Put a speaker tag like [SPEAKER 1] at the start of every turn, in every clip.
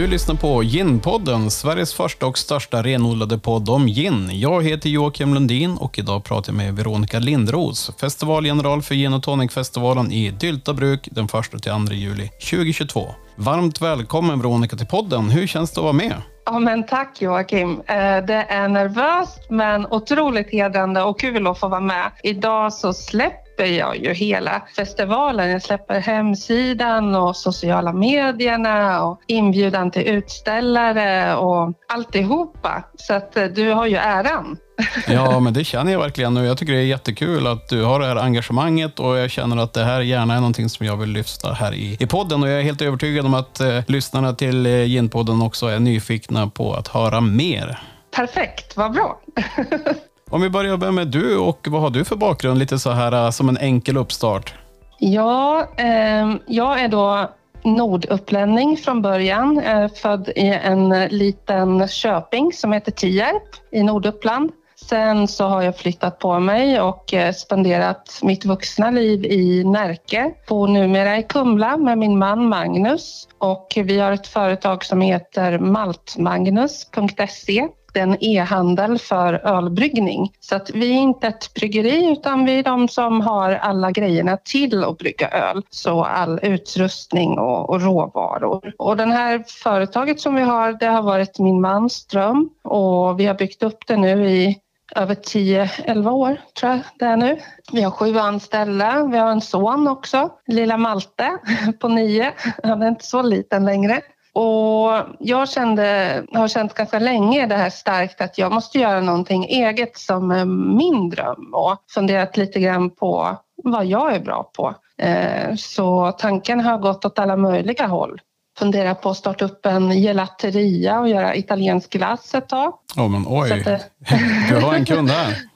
[SPEAKER 1] Du lyssnar på Ginpodden, Sveriges första och största renodlade podd om gin. Jag heter Joakim Lundin och idag pratar jag med Veronica Lindros, festivalgeneral för Gin och Tonic-festivalen i Dyltabruk den 1-2 juli 2022. Varmt välkommen Veronica till podden. Hur känns det att vara med?
[SPEAKER 2] Ja, men tack Joakim. Eh, det är nervöst men otroligt hedrande och kul att få vara med. Idag så släpper jag ju hela festivalen. Jag släpper hemsidan och sociala medierna och inbjudan till utställare och alltihopa. Så att eh, du har ju äran.
[SPEAKER 1] Ja, men det känner jag verkligen och jag tycker det är jättekul att du har det här engagemanget och jag känner att det här gärna är någonting som jag vill lyfta här i, i podden och jag är helt övertygad om att eh, lyssnarna till eh, Gin-podden också är nyfikna på att höra mer.
[SPEAKER 2] Perfekt, vad bra.
[SPEAKER 1] Om vi börjar med du och vad har du för bakgrund? Lite så här äh, som en enkel uppstart.
[SPEAKER 2] Ja, eh, jag är då nordupplänning från början. Är född i en liten köping som heter Tierp i Norduppland. Sen så har jag flyttat på mig och eh, spenderat mitt vuxna liv i Närke. Bor numera i Kumla med min man Magnus och vi har ett företag som heter maltmagnus.se en e-handel för ölbryggning. Så att vi är inte ett bryggeri utan vi är de som har alla grejerna till att brygga öl. Så all utrustning och, och råvaror. Och det här företaget som vi har, det har varit min mans dröm och vi har byggt upp det nu i över 10-11 år tror jag det är nu. Vi har sju anställda. Vi har en son också, lilla Malte på nio. Han är inte så liten längre. Och jag kände, har känt ganska länge det här starkt att jag måste göra någonting eget som är min dröm och funderat lite grann på vad jag är bra på. Eh, så tanken har gått åt alla möjliga håll. Funderar på att starta upp en gelateria och göra italiensk glass ett tag.
[SPEAKER 1] Oh, men oj, det... du har en kund här.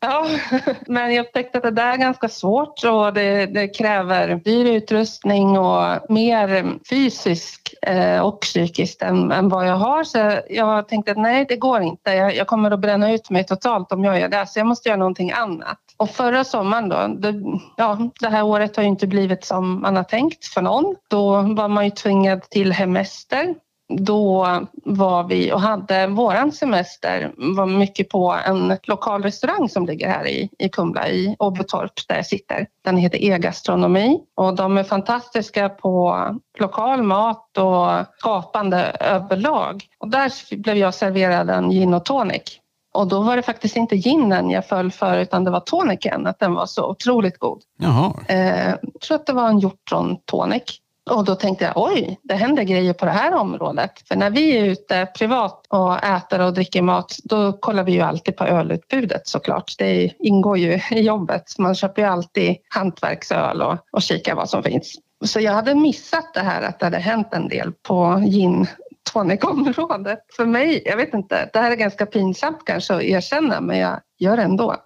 [SPEAKER 2] Ja, men jag upptäckte att det där är ganska svårt och det, det kräver dyr utrustning och mer fysisk eh, och psykiskt än, än, vad jag har. Så jag tänkte att nej, det går inte. Jag, jag, kommer att bränna ut mig totalt om jag gör det, så jag måste göra någonting annat. Och förra sommaren då, det, ja, det här året har ju inte blivit som man har tänkt för någon. Då var man ju tvingad till hemester då var vi och hade våran semester var mycket på en lokal restaurang som ligger här i, i Kumla i Åbytorp där jag sitter. Den heter E-gastronomi och de är fantastiska på lokal mat och skapande överlag. Och där blev jag serverad en gin och tonic. Och då var det faktiskt inte ginen jag föll för utan det var tonicen, att den var så otroligt god.
[SPEAKER 1] Jaha.
[SPEAKER 2] Eh, jag tror att det var en hjortron tonic. Och då tänkte jag, oj, det händer grejer på det här området. För när vi är ute privat och äter och dricker mat, då kollar vi ju alltid på ölutbudet såklart. Det ingår ju i jobbet. Man köper ju alltid hantverksöl och, och kikar vad som finns. Så jag hade missat det här att det hade hänt en del på gin tonic-området. För mig, jag vet inte, det här är ganska pinsamt kanske att erkänna men jag gör det ändå.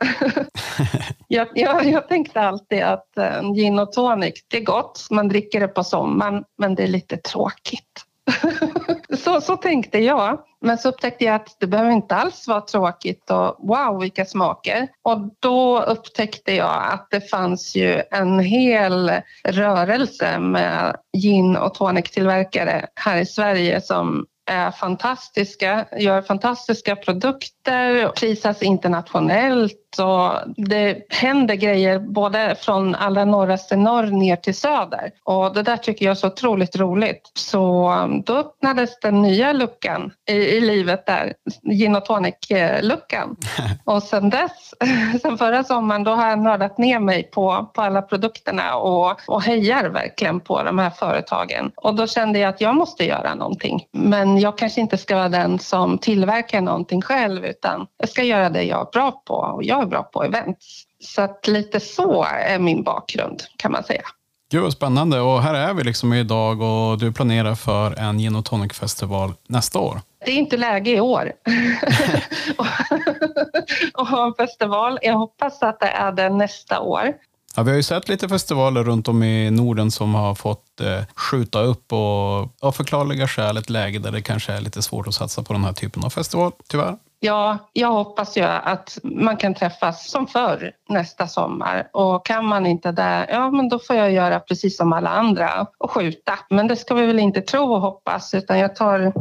[SPEAKER 2] jag, jag, jag, tänkte alltid att eh, gin och tonic, det är gott, man dricker det på sommaren men det är lite tråkigt. så, så tänkte jag. Men så upptäckte jag att det behöver inte alls vara tråkigt och wow vilka smaker. Och då upptäckte jag att det fanns ju en hel rörelse med gin och tonic-tillverkare här i Sverige som är fantastiska, gör fantastiska produkter, prisas internationellt och det händer grejer både från allra norraste norr ner till söder. Och det där tycker jag är så otroligt roligt. Så um, då öppnades den nya luckan i, i livet där, gin och tonic-luckan. och sen dess, sen förra sommaren, då har jag nördat ner mig på, på alla produkterna och, och hejar verkligen på de här företagen. Och då kände jag att jag måste göra någonting. Men jag kanske inte ska vara den som tillverkar någonting själv utan jag ska göra det jag är bra på och jag är bra på events. Så att lite så är min bakgrund kan man säga.
[SPEAKER 1] Gud vad spännande och här är vi liksom idag och du planerar för en gin och tonic festival nästa år.
[SPEAKER 2] Det är inte läge i år att ha en festival. Jag hoppas att det är det nästa år.
[SPEAKER 1] Ja, vi har ju sett lite festivaler runt om i Norden som har fått eh, skjuta upp och av förklarliga skäl ett läge där det kanske är lite svårt att satsa på den här typen av festival, tyvärr.
[SPEAKER 2] Ja, jag hoppas ju att man kan träffas som förr nästa sommar och kan man inte det, ja men då får jag göra precis som alla andra och skjuta. Men det ska vi väl inte tro och hoppas utan jag tar,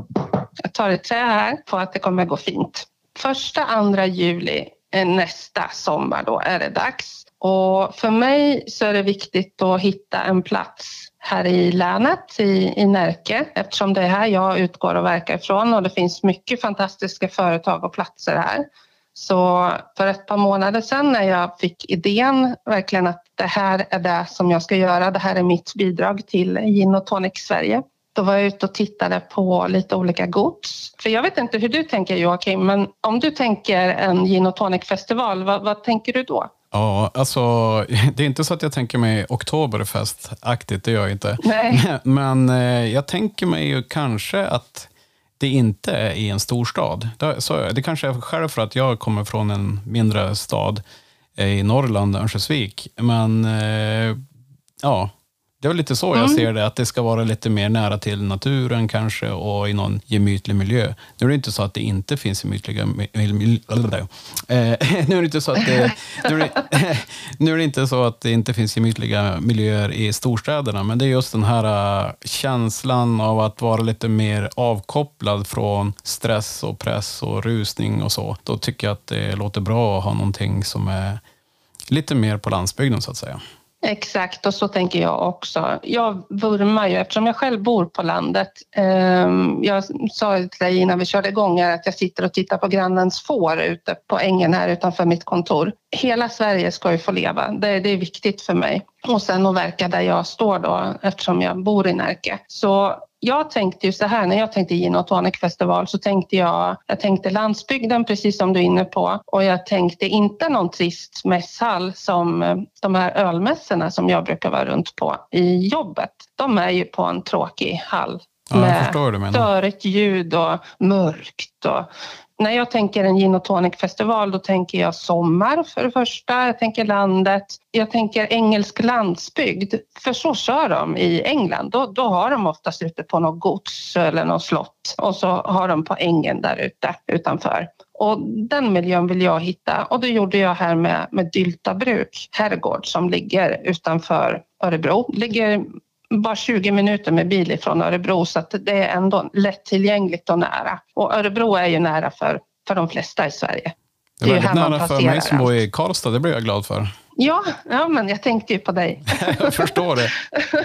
[SPEAKER 2] jag tar ett trä här på att det kommer gå fint. Första, andra juli eh, nästa sommar då är det dags. Och för mig så är det viktigt att hitta en plats här i länet, i, i Närke, eftersom det är här jag utgår och verkar ifrån och det finns mycket fantastiska företag och platser här. Så för ett par månader sedan när jag fick idén verkligen att det här är det som jag ska göra, det här är mitt bidrag till Gin och Tonic Sverige. Då var jag ute och tittade på lite olika gods. För jag vet inte hur du tänker Joakim, men om du tänker en gin och tonic festival, vad, vad tänker du då?
[SPEAKER 1] Ja, alltså det är inte så att jag tänker mig Oktoberfest-aktigt, det gör jag inte.
[SPEAKER 2] Nej.
[SPEAKER 1] Men eh, jag tänker mig ju kanske att det inte är i en storstad. Det, så, det kanske är själv för att jag kommer från en mindre stad eh, i Norrland, Örnsköldsvik. Men eh, ja, det är lite så jag mm. ser det, att det ska vara lite mer nära till naturen kanske och i någon gemytlig miljö. Nu är det inte så att det inte finns gemytliga miljöer. Nu är det inte så att det, nu är det, nu är det inte så att det inte finns gemytliga miljöer i storstäderna, men det är just den här äh, känslan av att vara lite mer avkopplad från stress och press och rusning och så. Då tycker jag att det låter bra att ha någonting som är lite mer på landsbygden så att säga.
[SPEAKER 2] Exakt, och så tänker jag också. Jag vurmar ju, eftersom jag själv bor på landet. Ehm, jag sa till dig innan vi körde igång att jag sitter och tittar på grannens får ute på ängen här utanför mitt kontor. Hela Sverige ska ju få leva, det, det är viktigt för mig. Och sen att verka där jag står då, eftersom jag bor i Närke. Så jag tänkte ju så här, när jag tänkte gin och tonic festival så tänkte jag, jag tänkte landsbygden precis som du är inne på och jag tänkte inte någon trist mässhall som eh, de här ölmässorna som jag brukar vara runt på i jobbet. De är ju på en tråkig hall
[SPEAKER 1] ja, med
[SPEAKER 2] störigt ljud och mörkt och när jag tänker en gin och tonic-festival då tänker jag sommar för det första, jag tänker landet, jag tänker engelsk landsbygd. För så kör de i England. Då, då har de oftast ute på något gods eller något slott och så har de på ängen där ute utanför. Och den miljön vill jag hitta och det gjorde jag här med, med Dylta bruk herrgård som ligger utanför Örebro. Ligger bara 20 minuter med bil ifrån Örebro så att det är ändå lättillgängligt och nära. Och Örebro är ju nära för, för de flesta i Sverige.
[SPEAKER 1] Det är, det är väldigt nära för mig som bor i Karlstad, det blir jag glad för.
[SPEAKER 2] Ja, ja men jag tänkte ju på dig.
[SPEAKER 1] jag förstår det.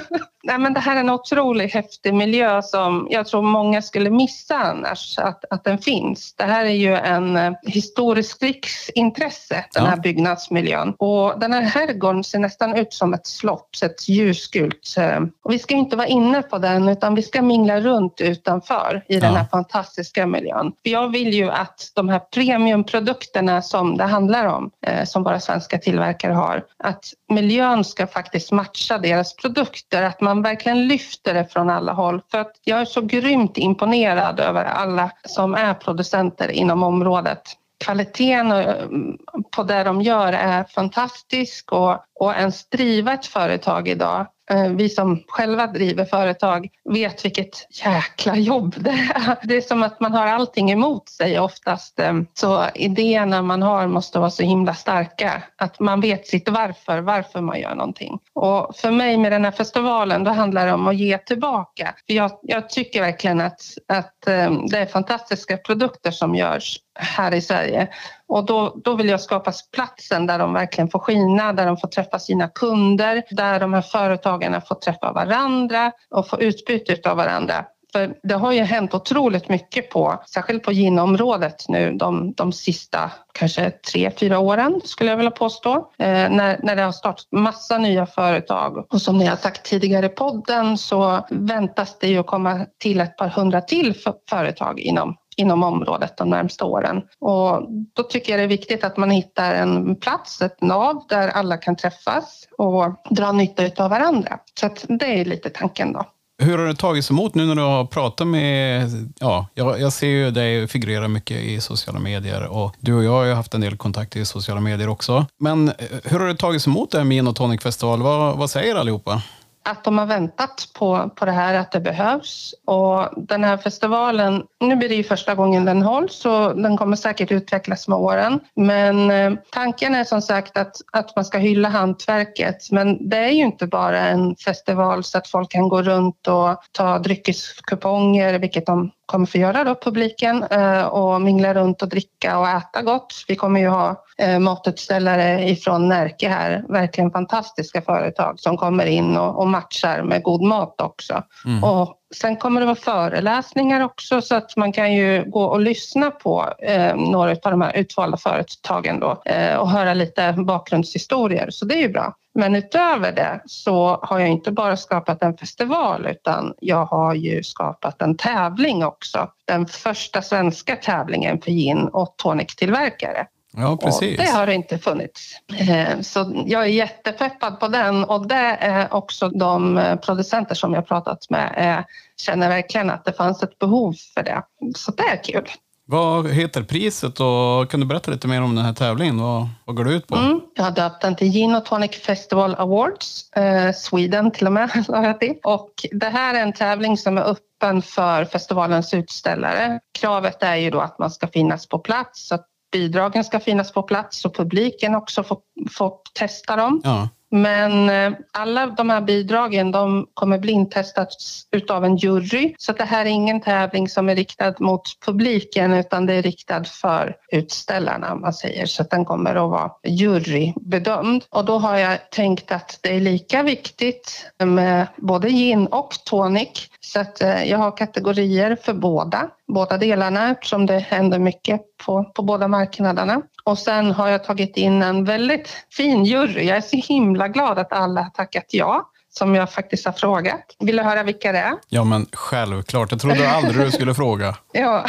[SPEAKER 2] Nej, men det här är en otroligt häftig miljö som jag tror många skulle missa annars att, att den finns. Det här är ju en eh, historisk riksintresse, den här byggnadsmiljön. Och den här herrgården ser nästan ut som ett slott, ett ljusgult. Eh, och vi ska inte vara inne på den utan vi ska mingla runt utanför i den här fantastiska miljön. För jag vill ju att de här premiumprodukterna som det handlar om, eh, som våra svenska tillverkare har, att miljön ska faktiskt matcha deras produkter. Att man verkligen lyfter det från alla håll. För att jag är så grymt imponerad över alla som är producenter inom området. Kvaliteten eh, på det de gör är fantastisk och, och ens driva ett företag idag Eh, vi som själva driver företag vet vilket jäkla jobb det är. Det är som att man har allting emot sig oftast. Eh, så idéerna man har måste vara så himla starka. Att man vet sitt varför, varför man gör någonting. Och för mig med den här festivalen, då handlar det om att ge tillbaka. För jag, jag tycker verkligen att, att eh, det är fantastiska produkter som görs här i Sverige. Och då, då vill jag skapa platsen där de verkligen får skina, där de får träffa sina kunder, där de här företagarna får träffa varandra och få utbyte av varandra. För det har ju hänt otroligt mycket på, särskilt på ginområdet nu de, de sista kanske tre, fyra åren skulle jag vilja påstå. Eh, när, när det har startat massa nya företag och som ni har sagt tidigare i podden så väntas det ju komma till ett par hundra till för, företag inom inom området de närmsta åren. Och då tycker jag det är viktigt att man hittar en plats, ett nav där alla kan träffas och dra nytta av varandra. Så att det är lite tanken då.
[SPEAKER 1] Hur har det tagits emot nu när du har pratat med, ja, jag, jag ser ju dig figurera mycket i sociala medier och du och jag har ju haft en del kontakt i sociala medier också. Men eh, hur har det tagits emot det här med Gin och Tonic Festival? Vad, vad säger allihopa?
[SPEAKER 2] Att de har väntat på, på det här, att det behövs. Och den här festivalen, nu blir det ju första gången den hålls och den kommer säkert utvecklas med åren. Men eh, tanken är som sagt att, att man ska hylla hantverket. Men det är ju inte bara en festival så att folk kan gå runt och ta dryckeskuponger, vilket de kommer få göra då, publiken, eh, och mingla runt och dricka och äta gott. Vi kommer ju ha eh, matutställare ifrån Närke här, verkligen fantastiska företag som kommer in och, och matchar med god mat också. Mm. Och sen kommer det vara föreläsningar också så att man kan ju gå och lyssna på eh, några av de här utvalda företagen då, eh, och höra lite bakgrundshistorier, så det är ju bra. Men utöver det så har jag inte bara skapat en festival utan jag har ju skapat en tävling också. Den första svenska tävlingen för gin och tonic-tillverkare.
[SPEAKER 1] Ja, precis.
[SPEAKER 2] Och det har inte funnits. Eh, så jag är jättepeppad på den och det är också de eh, producenter som jag pratat med eh, känner verkligen att det fanns ett behov för det. Så det är kul.
[SPEAKER 1] Vad heter priset och kan du berätta lite mer om den här tävlingen? Vad, vad går det ut på? Mm,
[SPEAKER 2] jag har döpt den till Gin Tonic Festival Awards, eh, Sweden till och med. och det här är en tävling som är öppen för festivalens utställare. Kravet är ju då att man ska finnas på plats så att bidragen ska finnas på plats och publiken också får, får testa dem. Ja. Men eh, alla de här bidragen de kommer blindtestas utav en jury. Så det här är ingen tävling som är riktad mot publiken utan det är riktad för utställarna om man säger. Så den kommer att vara jurybedömd. Och då har jag tänkt att det är lika viktigt med både gin och tonic. Så att eh, jag har kategorier för båda, båda delarna eftersom det händer mycket på, på båda marknaderna. Och sen har jag tagit in en väldigt fin jury. Jag är så himla glad att alla har tackat ja som jag faktiskt har frågat. Vill du höra vilka det är?
[SPEAKER 1] Ja, men självklart. Jag trodde aldrig du skulle fråga.
[SPEAKER 2] ja.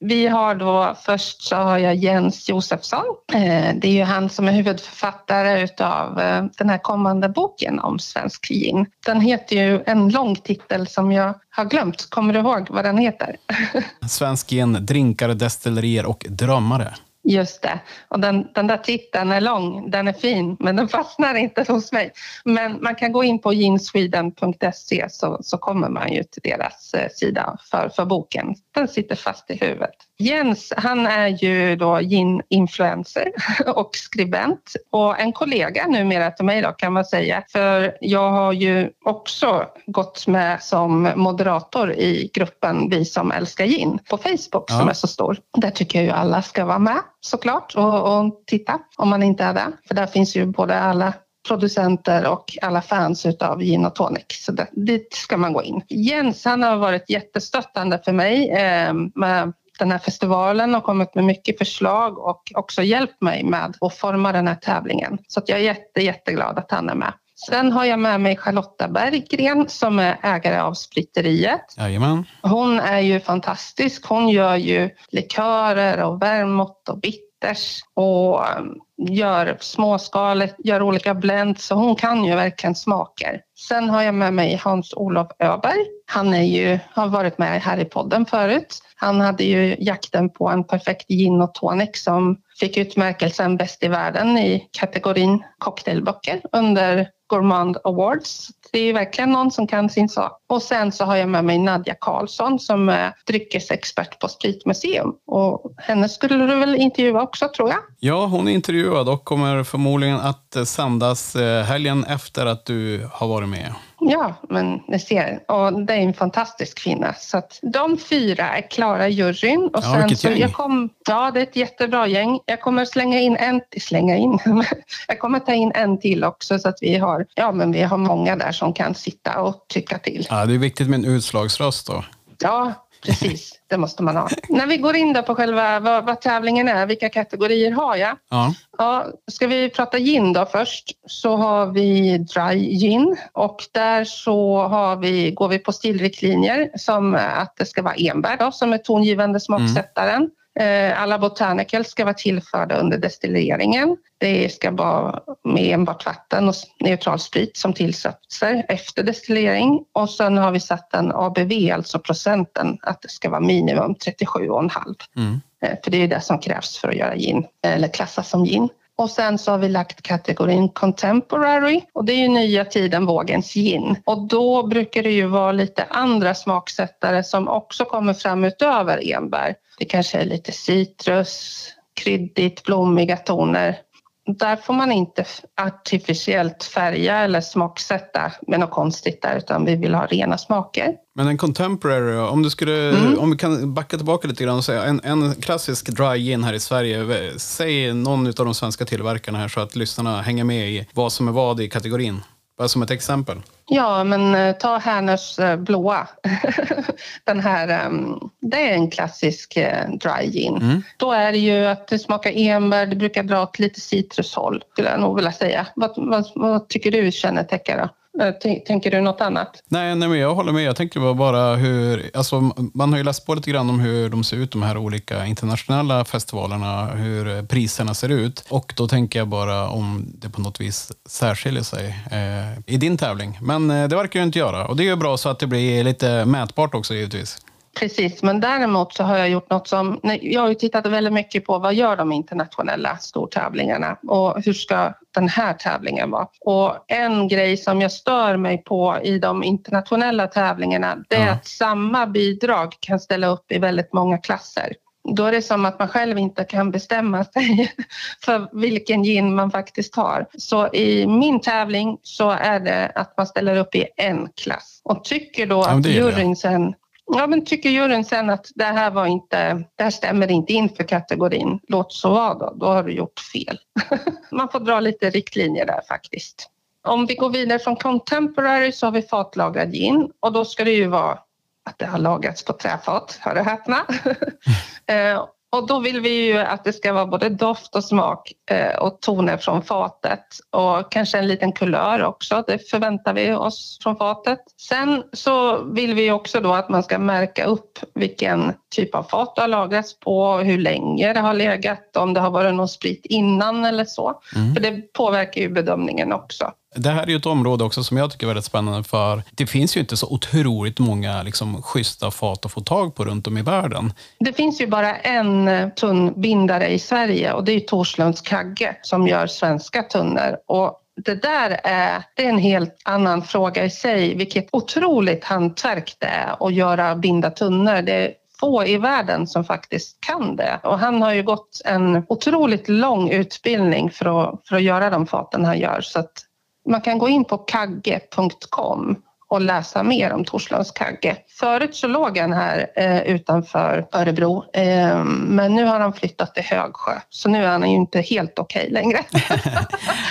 [SPEAKER 2] Vi har då, först så har jag Jens Josefsson. Eh, det är ju han som är huvudförfattare utav eh, den här kommande boken om svensk gin. Den heter ju en lång titel som jag har glömt. Kommer du ihåg vad den heter?
[SPEAKER 1] Svensk gin, drinkar, destillerier och drömmare.
[SPEAKER 2] Just det. Och den, den där titeln är lång, den är fin, men den fastnar inte hos mig. Men man kan gå in på jeansweden.se så, så kommer man ju till deras eh, sida för, för boken. Den sitter fast i huvudet. Jens, han är ju då gin-influencer och skribent och en kollega numera till mig då kan man säga. För jag har ju också gått med som moderator i gruppen Vi som älskar gin på Facebook ja. som är så stor. Där tycker jag ju alla ska vara med såklart och, och titta om man inte är det. För där finns ju både alla producenter och alla fans utav gin och tonic. Så det, dit ska man gå in. Jens han har varit jättestöttande för mig eh, med den här festivalen och kommit med mycket förslag och också hjälpt mig med att forma den här tävlingen. Så att jag är jätte, jätteglad att han är med. Sen har jag med mig Charlotta Berggren som är ägare av Spriteriet.
[SPEAKER 1] Jajamän.
[SPEAKER 2] Hon är ju fantastisk. Hon gör ju likörer och vermouth och bitters och um, gör småskaligt, gör olika blends så hon kan ju verkligen smaker. Sen har jag med mig Hans-Olof Öberg. Han är ju, har varit med här i podden förut. Han hade ju jakten på en perfekt gin och tonic som fick utmärkelsen Bäst i världen i kategorin cocktailböcker under Gourmand Awards. Det är verkligen någon som kan sin sak. Och sen så har jag med mig Nadja Karlsson som är dryckesexpert på Spritmuseum. Och henne skulle du väl intervjua också tror jag?
[SPEAKER 1] Ja, hon är intervjuad och kommer förmodligen att sändas eh, helgen efter att du har varit med.
[SPEAKER 2] Ja, men ni ser. Och det är en fantastisk kvinna. Så att de fyra är klara i juryn. Och
[SPEAKER 1] ja, vilket så
[SPEAKER 2] gäng. Jag kom, ja, det är ett jättebra gäng. Jag kommer slänga in en, slänga in, jag kommer ta in en till också så att vi har, ja, men vi har många där som kan sitta och tycka till.
[SPEAKER 1] Ja, det är viktigt med en utslagsröst då.
[SPEAKER 2] Ja, precis. Det måste man ha. När vi går in då på själva vad, vad tävlingen är, vilka kategorier har jag? Ja. Ja, ska vi prata gin då först så har vi dry gin och där så har vi, går vi på stilriktlinjer som att det ska vara enbär då, som är tongivande smaksättaren. Mm. Eh, alla botanicals ska vara tillförda under destilleringen. Det ska vara med enbart vatten och neutral sprit som tillsatser efter destillering. Och sen har vi satt en ABV, alltså procenten, att det ska vara minimum 37,5. Mm. Eh, för det är det som krävs för att göra gin, eller klassas som gin. Och sen så har vi lagt kategorin contemporary och det är ju nya tiden vågens gin. Och då brukar det ju vara lite andra smaksättare som också kommer fram utöver enbär. Det kanske är lite citrus, kryddigt, blommiga toner där får man inte artificiellt färga eller smaksätta med något konstigt där, utan vi vill ha rena smaker.
[SPEAKER 1] Men en contemporary, om, du skulle, mm. om vi kan backa tillbaka lite grann och säga en, en klassisk dry gin här i Sverige. Säg någon av de svenska tillverkarna här så att lyssnarna hänger med i vad som är vad i kategorin. Bara som ett exempel.
[SPEAKER 2] Ja, men eh, ta Härnös eh, blåa. Den här, ehm, det är en klassisk eh, dry gin. Mm. Då är det ju att det smakar enbär, det brukar dra åt lite citrushåll skulle jag nog vilja säga. Vad, vad, vad tycker du kännetecknar Eh, tänker du något annat?
[SPEAKER 1] Nej, nej men jag håller med. Jag tänker bara hur... Alltså, man har ju läst på lite grann om hur de ser ut, de här olika internationella festivalerna, hur priserna ser ut. Och då tänker jag bara om det på något vis särskiljer sig eh, i din tävling. Men eh, det verkar ju inte göra. Och det är ju bra så att det blir lite mätbart också givetvis.
[SPEAKER 2] Precis, men däremot så har jag gjort något som... Jag har ju tittat väldigt mycket på vad gör de internationella stortävlingarna och hur ska den här tävlingen vara? Och en grej som jag stör mig på i de internationella tävlingarna det är ja. att samma bidrag kan ställa upp i väldigt många klasser. Då är det som att man själv inte kan bestämma sig för vilken gin man faktiskt har. Så i min tävling så är det att man ställer upp i en klass och tycker då ja, att juryn sen Ja, men tycker juryn sen att det här, var inte, det här stämmer inte in för kategorin, låt så vara då, då har du gjort fel. Man får dra lite riktlinjer där faktiskt. Om vi går vidare från contemporary så har vi fatlagrad gin och då ska det ju vara att det har lagrats på träfat, hör och häpna. Eh, och då vill vi ju att det ska vara både doft och smak eh, och toner från fatet och kanske en liten kulör också. Det förväntar vi oss från fatet. Sen så vill vi också då att man ska märka upp vilken typ av fat det har lagrats på, hur länge det har legat, om det har varit någon sprit innan eller så. Mm. För det påverkar ju bedömningen också.
[SPEAKER 1] Det här är ju ett område också som jag tycker är väldigt spännande för det finns ju inte så otroligt många liksom, schyssta fat att få tag på runt om i världen.
[SPEAKER 2] Det finns ju bara en eh, tunnbindare i Sverige och det är Torslunds Kagge som gör svenska tunnor. Och det där är, det är en helt annan fråga i sig, vilket otroligt hantverk det är att göra binda tunnor. Det är få i världen som faktiskt kan det. Och han har ju gått en otroligt lång utbildning för att, för att göra de faten han gör. Så att man kan gå in på kagge.com och läsa mer om Torslunds kagge. Förut så låg han här eh, utanför Örebro eh, men nu har han flyttat till Högsjö så nu är han ju inte helt okej okay längre.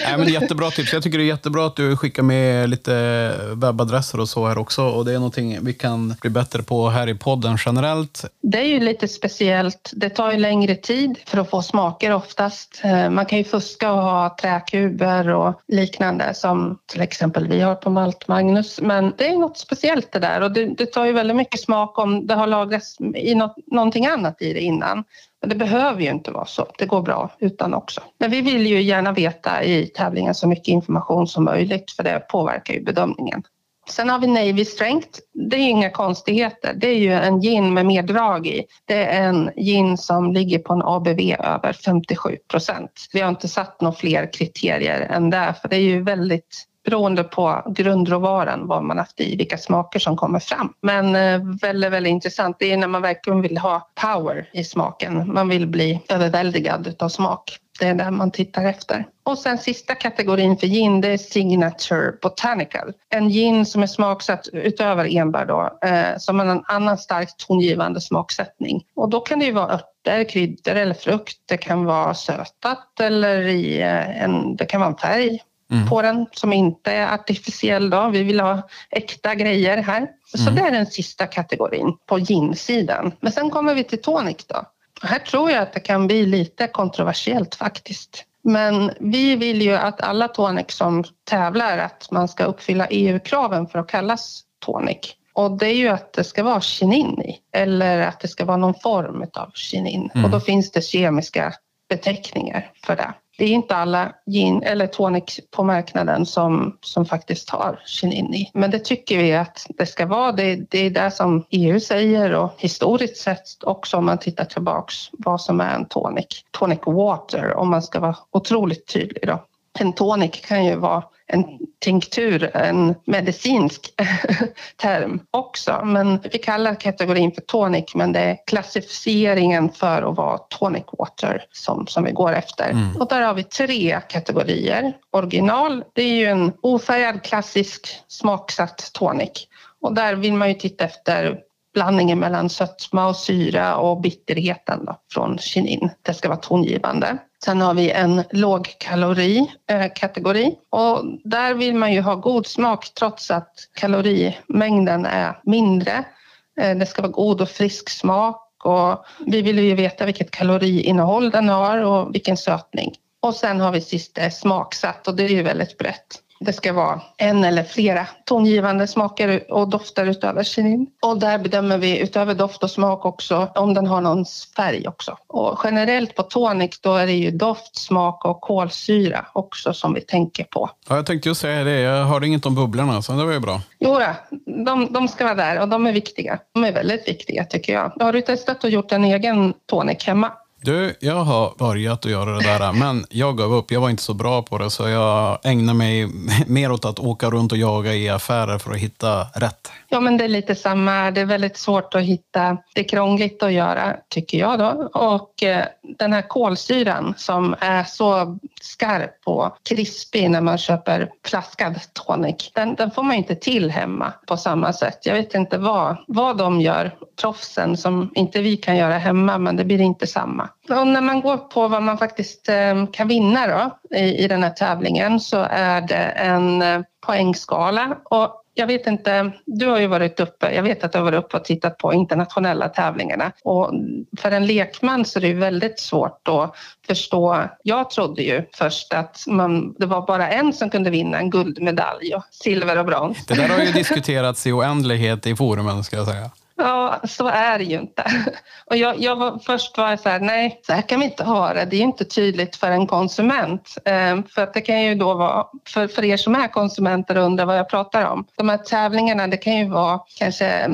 [SPEAKER 1] Nej, men jättebra tips. Jag tycker det är jättebra att du skickar med lite webbadresser och så här också och det är någonting vi kan bli bättre på här i podden generellt.
[SPEAKER 2] Det är ju lite speciellt. Det tar ju längre tid för att få smaker oftast. Eh, man kan ju fuska och ha träkuber och liknande som till exempel vi har på Malt Magnus men det är något speciellt det där och det, det tar ju väldigt mycket smak om det har lagrats i något, någonting annat i det innan. Men det behöver ju inte vara så. Det går bra utan också. Men vi vill ju gärna veta i tävlingen så mycket information som möjligt för det påverkar ju bedömningen. Sen har vi Navy Strength. Det är inga konstigheter. Det är ju en gin med mer drag i. Det är en gin som ligger på en ABV över 57 procent. Vi har inte satt några fler kriterier än det, för det är ju väldigt beroende på grundråvaran, vad man haft i, vilka smaker som kommer fram. Men eh, väldigt, väldigt intressant. Det är när man verkligen vill ha power i smaken. Man vill bli överväldigad av smak. Det är det man tittar efter. Och sen sista kategorin för gin, det är Signature Botanical. En gin som är smaksatt utöver enbär då, eh, som har en annan starkt tongivande smaksättning. Och då kan det ju vara örter, kryddor eller frukt. Det kan vara sötat eller i eh, en, det kan vara en färg mm. på den som inte är artificiell. Då. Vi vill ha äkta grejer här. Så mm. det är den sista kategorin på gin-sidan. Men sen kommer vi till tonic då. Här tror jag att det kan bli lite kontroversiellt faktiskt. Men vi vill ju att alla tonic som tävlar att man ska uppfylla EU-kraven för att kallas tonic. Och det är ju att det ska vara chinin i eller att det ska vara någon form av chinin. Mm. Och då finns det kemiska beteckningar för det. Det är inte alla gin eller tonic på marknaden som, som faktiskt har kinin i. Men det tycker vi att det ska vara. Det, det är det som EU säger och historiskt sett också om man tittar tillbaks vad som är en tonic. Tonic water om man ska vara otroligt tydlig då. En tonic kan ju vara en tinktur, en medicinsk term också. Men vi kallar kategorin för tonic men det är klassificeringen för att vara tonic water som, som vi går efter. Mm. Och där har vi tre kategorier. Original, det är ju en ofärgad klassisk smaksatt tonic. Och där vill man ju titta efter blandningen mellan sötma och syra och bitterheten då, från kinin. Det ska vara tongivande. Sen har vi en lågkalorikategori eh, och där vill man ju ha god smak trots att kalorimängden är mindre. Eh, det ska vara god och frisk smak och vi vill ju veta vilket kaloriinnehåll den har och vilken sötning. Och sen har vi sist eh, smaksatt och det är ju väldigt brett. Det ska vara en eller flera tongivande smaker och dofter utöver kinin. Och där bedömer vi utöver doft och smak också om den har någon färg också. Och generellt på tonic då är det ju doft, smak och kolsyra också som vi tänker på.
[SPEAKER 1] Ja, jag tänkte ju säga det. Jag hörde inget om bubblorna så det var ju bra.
[SPEAKER 2] Jo, de, de ska vara där och de är viktiga. De är väldigt viktiga tycker jag. Har du testat och gjort en egen tonic hemma?
[SPEAKER 1] Du, jag har börjat att göra det där, men jag gav upp. Jag var inte så bra på det, så jag ägnar mig mer åt att åka runt och jaga i affärer för att hitta rätt.
[SPEAKER 2] Ja, men det är lite samma. Det är väldigt svårt att hitta. Det är krångligt att göra, tycker jag då. Och eh, den här kolsyran som är så skarp och krispig när man köper flaskad tonic, den, den får man inte till hemma på samma sätt. Jag vet inte vad, vad de gör, proffsen, som inte vi kan göra hemma, men det blir inte samma. Och när man går på vad man faktiskt eh, kan vinna då, i, i den här tävlingen så är det en eh, poängskala och jag vet inte, du har ju varit uppe, jag vet att du har varit uppe och tittat på internationella tävlingarna och för en lekman så är det ju väldigt svårt att förstå. Jag trodde ju först att man, det var bara en som kunde vinna en guldmedalj och silver och brons.
[SPEAKER 1] Det där har ju diskuterats i oändlighet i forumen ska jag säga.
[SPEAKER 2] Ja, så är det ju inte. Och jag, jag var, först var jag så här, nej, så här kan vi inte ha det. Det är ju inte tydligt för en konsument. Ehm, för att det kan ju då vara, för, för er som är konsumenter och undrar vad jag pratar om. De här tävlingarna, det kan ju vara kanske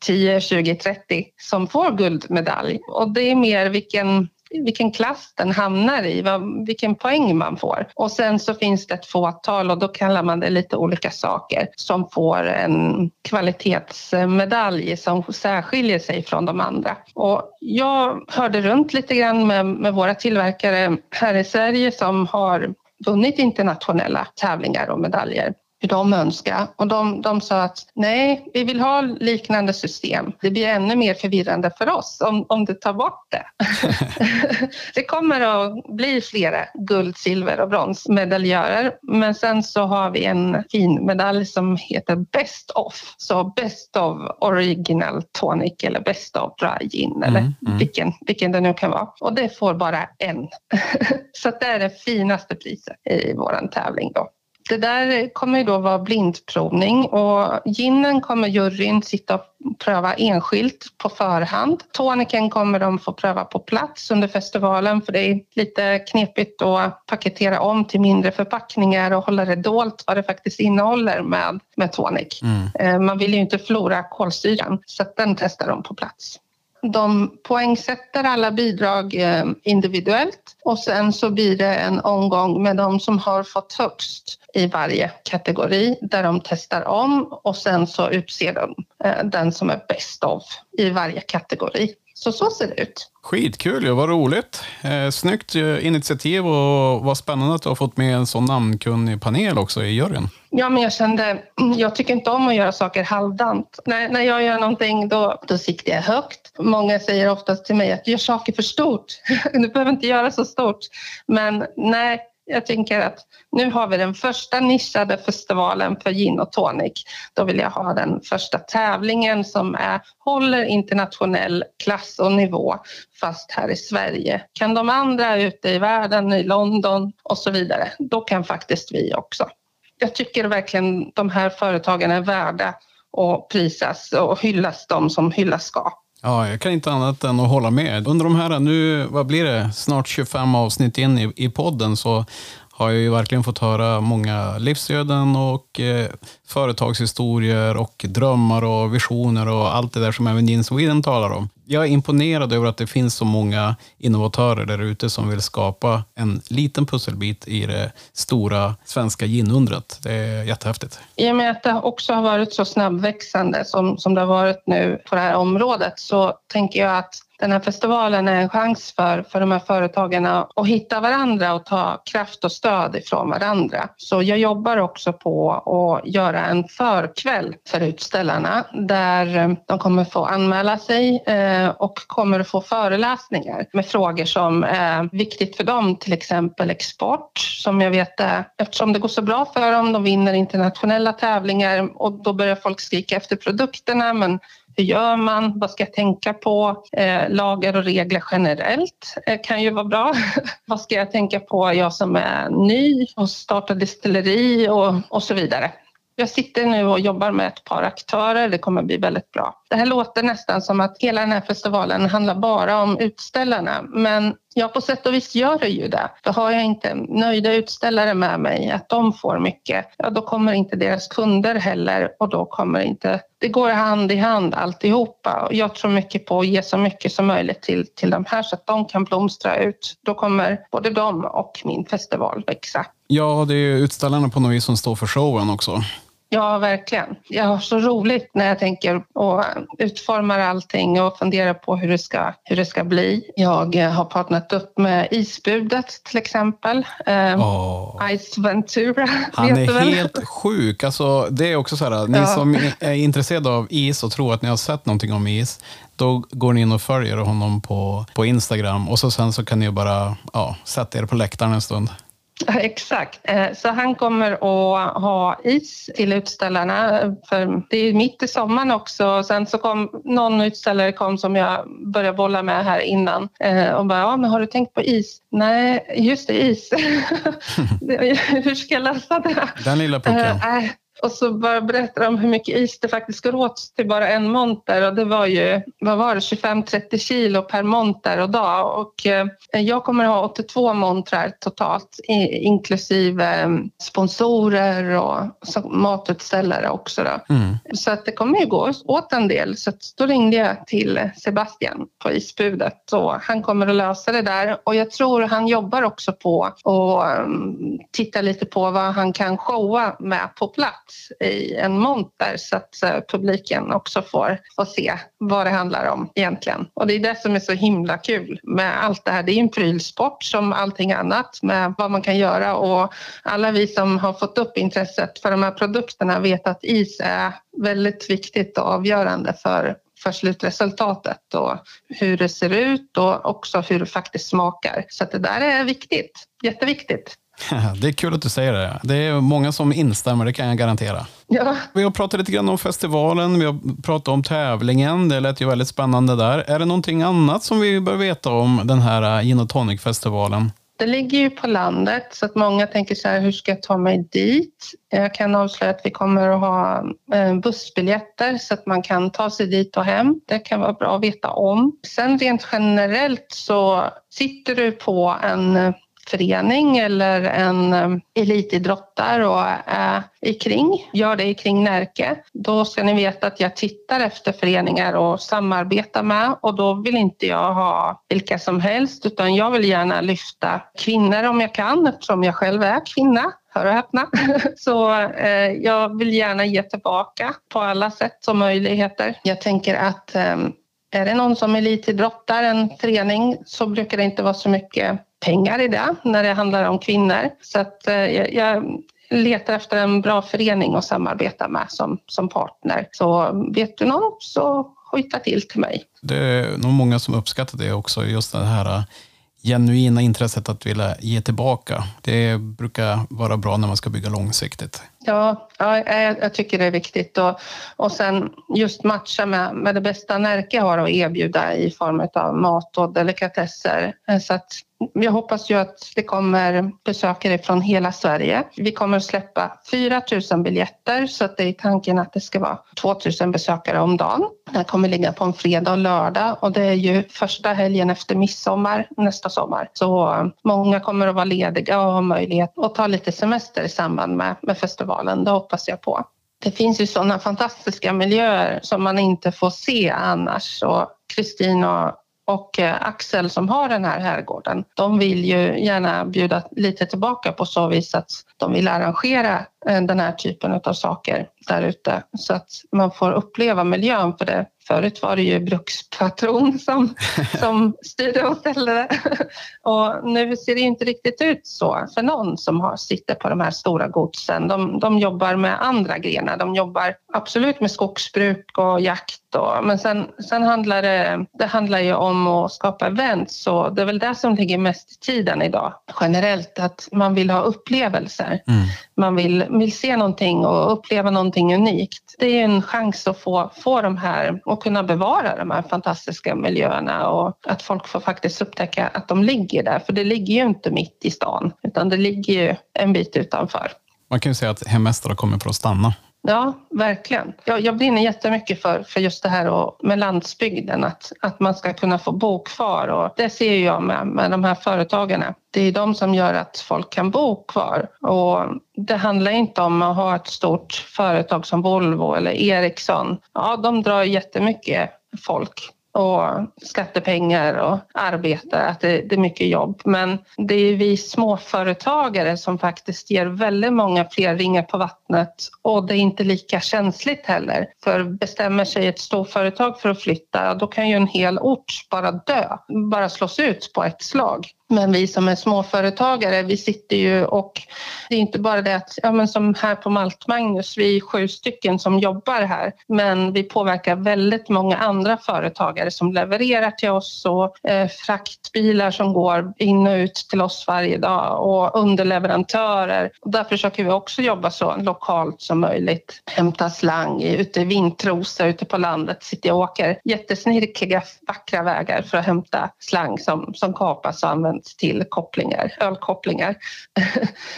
[SPEAKER 2] 10, 20, 30 som får guldmedalj. Och det är mer vilken vilken klass den hamnar i, vilken poäng man får. Och sen så finns det ett fåtal och då kallar man det lite olika saker som får en kvalitetsmedalj som särskiljer sig från de andra. Och jag hörde runt lite grann med, med våra tillverkare här i Sverige som har vunnit internationella tävlingar och medaljer hur de önskar. Och de, de sa att nej, vi vill ha liknande system. Det blir ännu mer förvirrande för oss om, om du tar bort det. det kommer att bli flera guld, silver och bronsmedaljörer. Men sen så har vi en fin medalj som heter Best of. Så Best of Original Tonic eller Best of Dry Gin mm, eller mm. Vilken, vilken det nu kan vara. Och det får bara en. så det är det finaste priset i vår tävling då. Det där kommer ju då vara blindprovning och ginen kommer juryn sitta och pröva enskilt på förhand. Toniken kommer de få pröva på plats under festivalen för det är lite knepigt att paketera om till mindre förpackningar och hålla det dolt vad det faktiskt innehåller med, med tonic. Mm. Eh, man vill ju inte förlora kolsyran så den testar de på plats. De poängsätter alla bidrag eh, individuellt och sen så blir det en omgång med de som har fått högst i varje kategori där de testar om och sen så utser de eh, den som är bäst av i varje kategori. Så så ser det ut.
[SPEAKER 1] Skitkul, ja, vad roligt. Eh, snyggt eh, initiativ och vad spännande att du har fått med en sån namnkunnig panel också i juryn.
[SPEAKER 2] Ja, men jag kände, jag tycker inte om att göra saker halvdant. När, när jag gör någonting då, då siktar jag högt. Många säger oftast till mig att du gör saker för stort. Du behöver inte göra så stort. Men nej, jag tänker att nu har vi den första nischade festivalen för gin och tonic. Då vill jag ha den första tävlingen som är, håller internationell klass och nivå fast här i Sverige. Kan de andra ute i världen, i London och så vidare, då kan faktiskt vi också. Jag tycker verkligen de här företagen är värda att prisas och hyllas de som hyllas ska.
[SPEAKER 1] Ja, jag kan inte annat än att hålla med. Under de här, nu, vad blir det, snart 25 avsnitt in i, i podden så har jag ju verkligen fått höra många livsöden och eh, företagshistorier och drömmar och visioner och allt det där som även Gin Sweden talar om. Jag är imponerad över att det finns så många innovatörer där ute som vill skapa en liten pusselbit i det stora svenska ginundret. Det är jättehäftigt.
[SPEAKER 2] I och med att det också har varit så snabbväxande som, som det har varit nu på det här området så tänker jag att den här festivalen är en chans för, för de här företagen att hitta varandra och ta kraft och stöd ifrån varandra. Så jag jobbar också på att göra en förkväll för utställarna där eh, de kommer få anmäla sig eh, och kommer att få föreläsningar med frågor som är viktigt för dem, till exempel export som jag vet är, eftersom det går så bra för dem, de vinner internationella tävlingar och då börjar folk skrika efter produkterna men hur gör man? Vad ska jag tänka på? Eh, lagar och regler generellt eh, kan ju vara bra. Vad ska jag tänka på, jag som är ny och startar distilleri och, och så vidare. Jag sitter nu och jobbar med ett par aktörer. Det kommer bli väldigt bra. Det här låter nästan som att hela den här festivalen handlar bara om utställarna. Men ja, på sätt och vis gör det ju det. För har jag inte nöjda utställare med mig, att de får mycket, ja då kommer inte deras kunder heller och då kommer inte... Det går hand i hand alltihopa. Jag tror mycket på att ge så mycket som möjligt till, till de här så att de kan blomstra ut. Då kommer både de och min festival växa.
[SPEAKER 1] Ja, det är utställarna på något vis som står för showen också.
[SPEAKER 2] Ja, verkligen. Jag har så roligt när jag tänker och utformar allting och funderar på hur det ska, hur det ska bli. Jag har partnerat upp med Isbudet till exempel. Oh. Ice Ventura.
[SPEAKER 1] Han är helt sjuk. Alltså, det är också så här, ni ja. som är intresserade av is och tror att ni har sett någonting om is, då går ni in och följer honom på, på Instagram och så sen så kan ni bara ja, sätta er på läktaren en stund.
[SPEAKER 2] Exakt. Eh, så han kommer att ha is till utställarna. För det är mitt i sommaren också. Sen så kom någon utställare kom som jag började bolla med här innan eh, och bara, ja men har du tänkt på is? Nej, just det, is. Hur ska jag lösa det?
[SPEAKER 1] Den lilla pucken.
[SPEAKER 2] Och så bara berättar de hur mycket is det faktiskt går åt till bara en monter. Och det var ju, vad var det, 25-30 kilo per monter och dag. Och eh, jag kommer ha 82 montrar totalt inklusive eh, sponsorer och matutställare också då. Mm. Så att det kommer ju gå åt en del. Så att då ringde jag till Sebastian på isbudet. Och han kommer att lösa det där. Och jag tror han jobbar också på att um, titta lite på vad han kan showa med på plats i en monter så att eh, publiken också får, får se vad det handlar om egentligen. Och det är det som är så himla kul med allt det här. Det är en prylsport som allting annat med vad man kan göra och alla vi som har fått upp intresset för de här produkterna vet att is är väldigt viktigt och avgörande för för slutresultatet och hur det ser ut och också hur det faktiskt smakar. Så det där är viktigt, jätteviktigt.
[SPEAKER 1] Det är kul att du säger det. Det är många som instämmer, det kan jag garantera.
[SPEAKER 2] Ja.
[SPEAKER 1] Vi har pratat lite grann om festivalen, vi har pratat om tävlingen. Det lät ju väldigt spännande där. Är det någonting annat som vi bör veta om den här Gin Tonic-festivalen?
[SPEAKER 2] Det ligger ju på landet så att många tänker så här, hur ska jag ta mig dit? Jag kan avslöja att vi kommer att ha eh, bussbiljetter så att man kan ta sig dit och hem. Det kan vara bra att veta om. Sen rent generellt så sitter du på en förening eller en eh, elitidrottare och eh, är i kring, gör det i kring Närke, då ska ni veta att jag tittar efter föreningar och samarbetar med och då vill inte jag ha vilka som helst utan jag vill gärna lyfta kvinnor om jag kan eftersom jag själv är kvinna hör och häpna. Så eh, jag vill gärna ge tillbaka på alla sätt som möjligheter. Jag tänker att eh, är det någon som elitidrottar en förening så brukar det inte vara så mycket pengar i det när det handlar om kvinnor. Så att eh, jag letar efter en bra förening att samarbeta med som, som partner. Så vet du någon så hojta till till mig.
[SPEAKER 1] Det är nog många som uppskattar det också, just det här eh, genuina intresset att vilja ge tillbaka. Det brukar vara bra när man ska bygga långsiktigt.
[SPEAKER 2] Ja, ja jag, jag, tycker det är viktigt. Och, och sen just matcha med, med det bästa Närke har att erbjuda i form av mat och delikatesser. Eh, så att jag hoppas ju att det kommer besökare från hela Sverige. Vi kommer att släppa 4 000 biljetter så att det är tanken att det ska vara 2 000 besökare om dagen. Den kommer ligga på en fredag och lördag och det är ju första helgen efter midsommar nästa sommar. Så många kommer att vara lediga och ha möjlighet att ta lite semester i samband med, med festivalen. Det hoppas jag på. Det finns ju sådana fantastiska miljöer som man inte får se annars. Kristin och och eh, Axel som har den här herrgården, de vill ju gärna bjuda lite tillbaka på så vis att de vill arrangera den här typen av saker där ute så att man får uppleva miljön för det Förut var det ju brukspatron som, som styrde och ställde Och nu ser det inte riktigt ut så för någon som har, sitter på de här stora godsen. De, de jobbar med andra grenar. De jobbar absolut med skogsbruk och jakt. Och, men sen, sen handlar det, det handlar ju om att skapa events så det är väl det som ligger mest i tiden idag. Generellt att man vill ha upplevelser. Mm. Man vill, vill se någonting och uppleva någonting unikt. Det är en chans att få, få de här och kunna bevara de här fantastiska miljöerna och att folk får faktiskt upptäcka att de ligger där. För det ligger ju inte mitt i stan utan det ligger ju en bit utanför.
[SPEAKER 1] Man kan ju säga att hemmästare kommer för att stanna.
[SPEAKER 2] Ja, verkligen. Jag, jag brinner jättemycket för, för just det här och med landsbygden, att, att man ska kunna få bo kvar. Och det ser jag med, med de här företagarna. Det är de som gör att folk kan bo kvar. Och det handlar inte om att ha ett stort företag som Volvo eller Ericsson. Ja, de drar jättemycket folk och skattepengar och arbete, att det, det, är mycket jobb. Men det är vi småföretagare som faktiskt ger väldigt många fler ringar på vattnet och det är inte lika känsligt heller. För bestämmer sig ett storföretag för att flytta, då kan ju en hel ort bara dö, bara slås ut på ett slag. Men vi som är småföretagare, vi sitter ju och det är inte bara det att, ja men som här på Malt-Magnus, vi är sju stycken som jobbar här, men vi påverkar väldigt många andra företagare som levererar till oss och eh, fraktbilar som går in och ut till oss varje dag och underleverantörer. Och där försöker vi också jobba så lokalt som möjligt. Hämta slang ute i Vintrosa ute på landet, sitter och åker jättesnirkliga vackra vägar för att hämta slang som, som kapas och används används till kopplingar, ölkopplingar.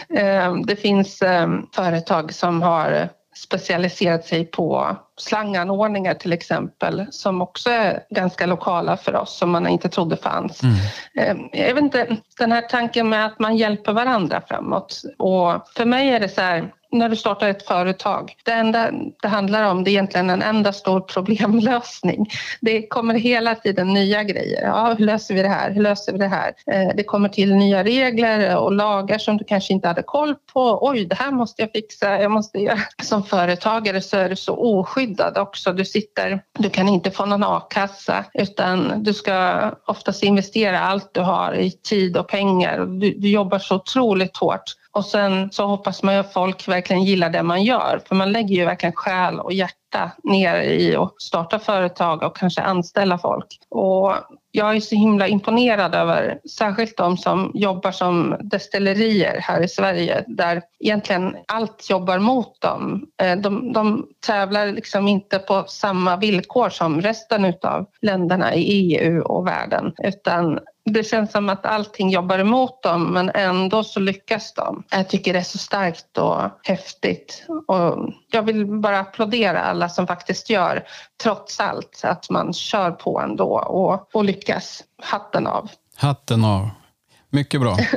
[SPEAKER 2] Ehm, det finns ehm, företag som har specialiserat sig på slanganordningar till exempel som också är ganska lokala för oss som man inte trodde fanns. Mm. Ehm, jag vet inte, den här tanken med att man hjälper varandra framåt och för mig är det så här när du startar ett företag. Det enda det handlar om det är egentligen en enda stor problemlösning. Det kommer hela tiden nya grejer. Ja, hur löser vi det här? Hur löser vi det här? Eh, det kommer till nya regler och lagar som du kanske inte hade koll på. Oj, det här måste jag fixa. Jag måste göra. Som företagare så är du så oskyddad också. Du sitter, du kan inte få någon a-kassa utan du ska oftast investera allt du har i tid och pengar. Du, du jobbar så otroligt hårt och sen så hoppas man ju att folk verkligen gillar det man gör. För man lägger ju verkligen själ och hjärta ner i att starta företag och kanske anställa folk. Och jag är så himla imponerad över särskilt de som jobbar som destillerier här i Sverige där egentligen allt jobbar mot dem. Eh, de, de tävlar liksom inte på samma villkor som resten av länderna i EU och världen utan det känns som att allting jobbar emot dem men ändå så lyckas de. Jag tycker det är så starkt och häftigt och jag vill bara applådera alla som faktiskt gör, trots allt, att man kör på ändå och, och lyckas. Hatten av.
[SPEAKER 1] Hatten av. Mycket bra.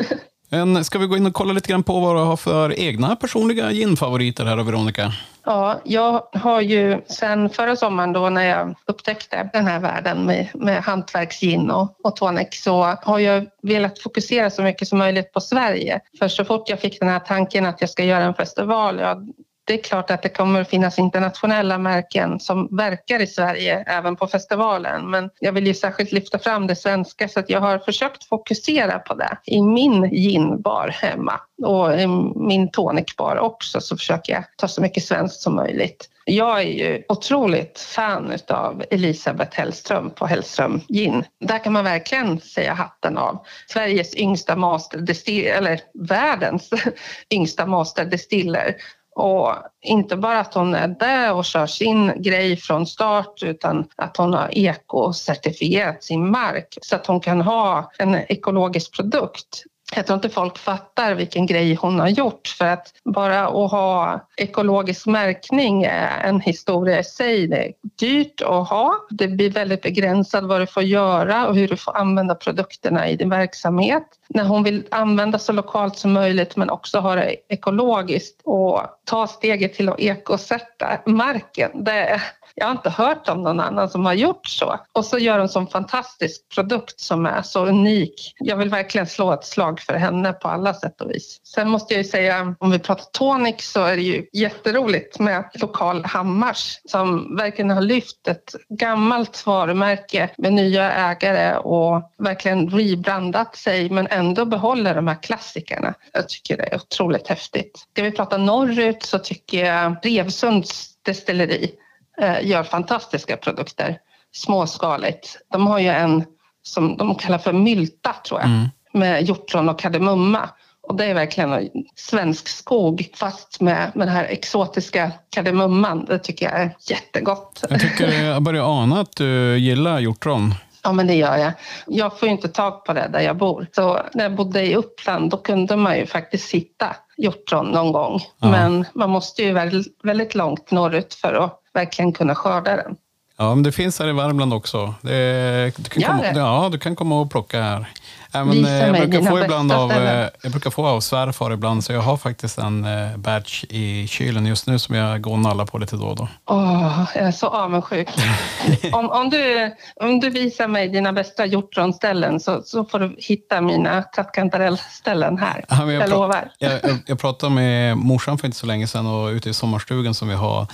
[SPEAKER 1] Men ska vi gå in och kolla lite grann på vad du har för egna personliga ginfavoriter här Veronica?
[SPEAKER 2] Ja, jag har ju sen förra sommaren då när jag upptäckte den här världen med, med hantverksgin och, och tonic så har jag velat fokusera så mycket som möjligt på Sverige. För så fort jag fick den här tanken att jag ska göra en festival, ja, det är klart att det kommer att finnas internationella märken som verkar i Sverige även på festivalen. Men jag vill ju särskilt lyfta fram det svenska så att jag har försökt fokusera på det i min ginbar hemma och i min tonicbar också så försöker jag ta så mycket svenskt som möjligt. Jag är ju otroligt fan av Elisabeth Hellström på Hellström Gin. Där kan man verkligen säga hatten av. Sveriges yngsta master eller världens yngsta master distiller och inte bara att hon är där och kör sin grej från start utan att hon har ekocertifierat sin mark så att hon kan ha en ekologisk produkt jag tror inte folk fattar vilken grej hon har gjort för att bara att ha ekologisk märkning är en historia i sig. Det är dyrt att ha. Det blir väldigt begränsat vad du får göra och hur du får använda produkterna i din verksamhet. När hon vill använda så lokalt som möjligt men också ha det ekologiskt och ta steget till att ekosätta marken. Det, jag har inte hört om någon annan som har gjort så. Och så gör hon en fantastisk produkt som är så unik. Jag vill verkligen slå ett slag för henne på alla sätt och vis. Sen måste jag ju säga, om vi pratar tonic så är det ju jätteroligt med Lokal Hammars som verkligen har lyft ett gammalt varumärke med nya ägare och verkligen rebrandat sig men ändå behåller de här klassikerna. Jag tycker det är otroligt häftigt. Ska vi prata norrut så tycker jag Revsunds destilleri Eh, gör fantastiska produkter småskaligt. De har ju en som de kallar för mylta tror jag mm. med hjortron och kardemumma. Och det är verkligen svensk skog fast med, med den här exotiska kardemumman. Det tycker jag är jättegott.
[SPEAKER 1] Jag tycker jag börjar ana att du gillar hjortron.
[SPEAKER 2] Ja, men det gör jag. Jag får ju inte tag på det där jag bor. Så när jag bodde i Uppland då kunde man ju faktiskt hitta hjortron någon gång. Ja. Men man måste ju väldigt, väldigt långt norrut för att verkligen kunna skörda den.
[SPEAKER 1] Ja, men det finns här i Värmland också. Det, du, kan komma, ja, du kan komma och plocka här. Men,
[SPEAKER 2] Visa
[SPEAKER 1] jag,
[SPEAKER 2] mig
[SPEAKER 1] brukar få
[SPEAKER 2] ibland
[SPEAKER 1] av, eh, jag brukar få av svärfar ibland, så jag har faktiskt en eh, batch i kylen just nu som jag går och nallar på lite då och då.
[SPEAKER 2] Åh, jag är så avundsjuk. om, om, du, om du visar mig dina bästa hjortronställen så, så får du hitta mina trattkantarellställen här. Ja, jag, jag lovar.
[SPEAKER 1] Jag, jag, jag pratade med morsan för inte så länge sedan och ute i sommarstugan som vi har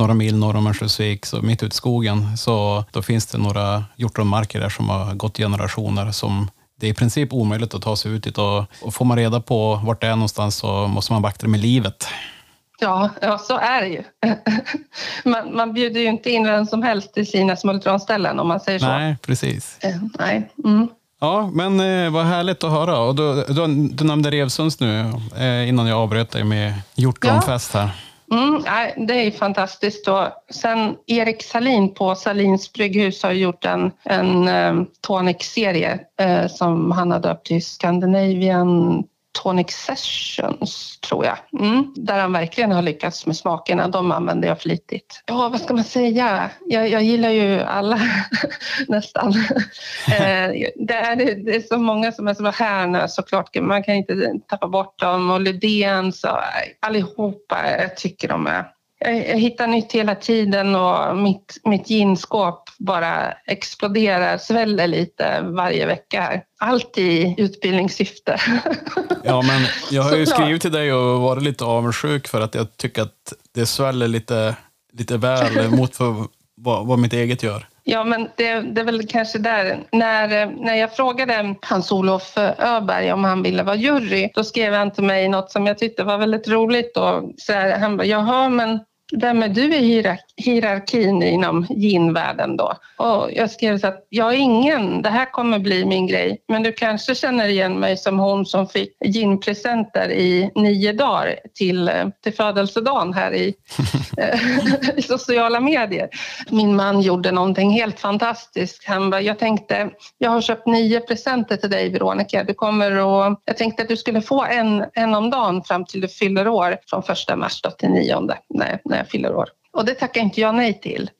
[SPEAKER 1] några mil norr om Örnsköldsvik, så mitt ute i skogen, så då finns det några hjortronmarker där som har gått generationer som det är i princip omöjligt att ta sig ut dit och, och får man reda på vart det är någonstans så måste man vakta det med livet.
[SPEAKER 2] Ja, ja, så är det ju. man, man bjuder ju inte in vem som helst till sina smultronställen om man säger så.
[SPEAKER 1] Nej, precis.
[SPEAKER 2] Eh, nej. Mm.
[SPEAKER 1] Ja, men eh, vad härligt att höra. Och du, du, du nämnde Revsunds nu eh, innan jag avbröt dig med hjortronfest här.
[SPEAKER 2] Mm, det är fantastiskt. Då. sen Erik Salin på Salins brygghus har gjort en, en um, tonic-serie eh, som han har döpt till Scandinavian Tonic Sessions, tror jag. Mm, där han verkligen har lyckats med smakerna. De använder jag flitigt. Ja, vad ska man säga? Jag, jag gillar ju alla nästan. eh, det, är, det är så många som är så här nu såklart. Man kan inte tappa bort dem. Och Lydéns och allihopa, jag tycker de är jag, jag hittar nytt hela tiden och mitt, mitt ginskåp bara exploderar, sväller lite varje vecka. Här. Allt i utbildningssyfte.
[SPEAKER 1] Ja, men jag har ju skrivit till dig och varit lite avundsjuk för att jag tycker att det sväller lite, lite väl mot för vad, vad mitt eget gör.
[SPEAKER 2] Ja, men det, det, är väl kanske där. När, när jag frågade Hans-Olof Öberg om han ville vara jury, då skrev han till mig något som jag tyckte var väldigt roligt. Och så här, han bara, jaha, men vem är du i hierarkin inom ginvärlden då? Och jag skrev så att jag är ingen, det här kommer bli min grej. Men du kanske känner igen mig som hon som fick ginpresenter i nio dagar till, till födelsedagen här i, i sociala medier. Min man gjorde någonting helt fantastiskt. Han bara, jag tänkte, jag har köpt nio presenter till dig Veronica. Du kommer och, jag tänkte att du skulle få en, en om dagen fram till du fyller år från första mars till nionde. Nej, nej jag fyller år. Och det tackar inte jag nej till.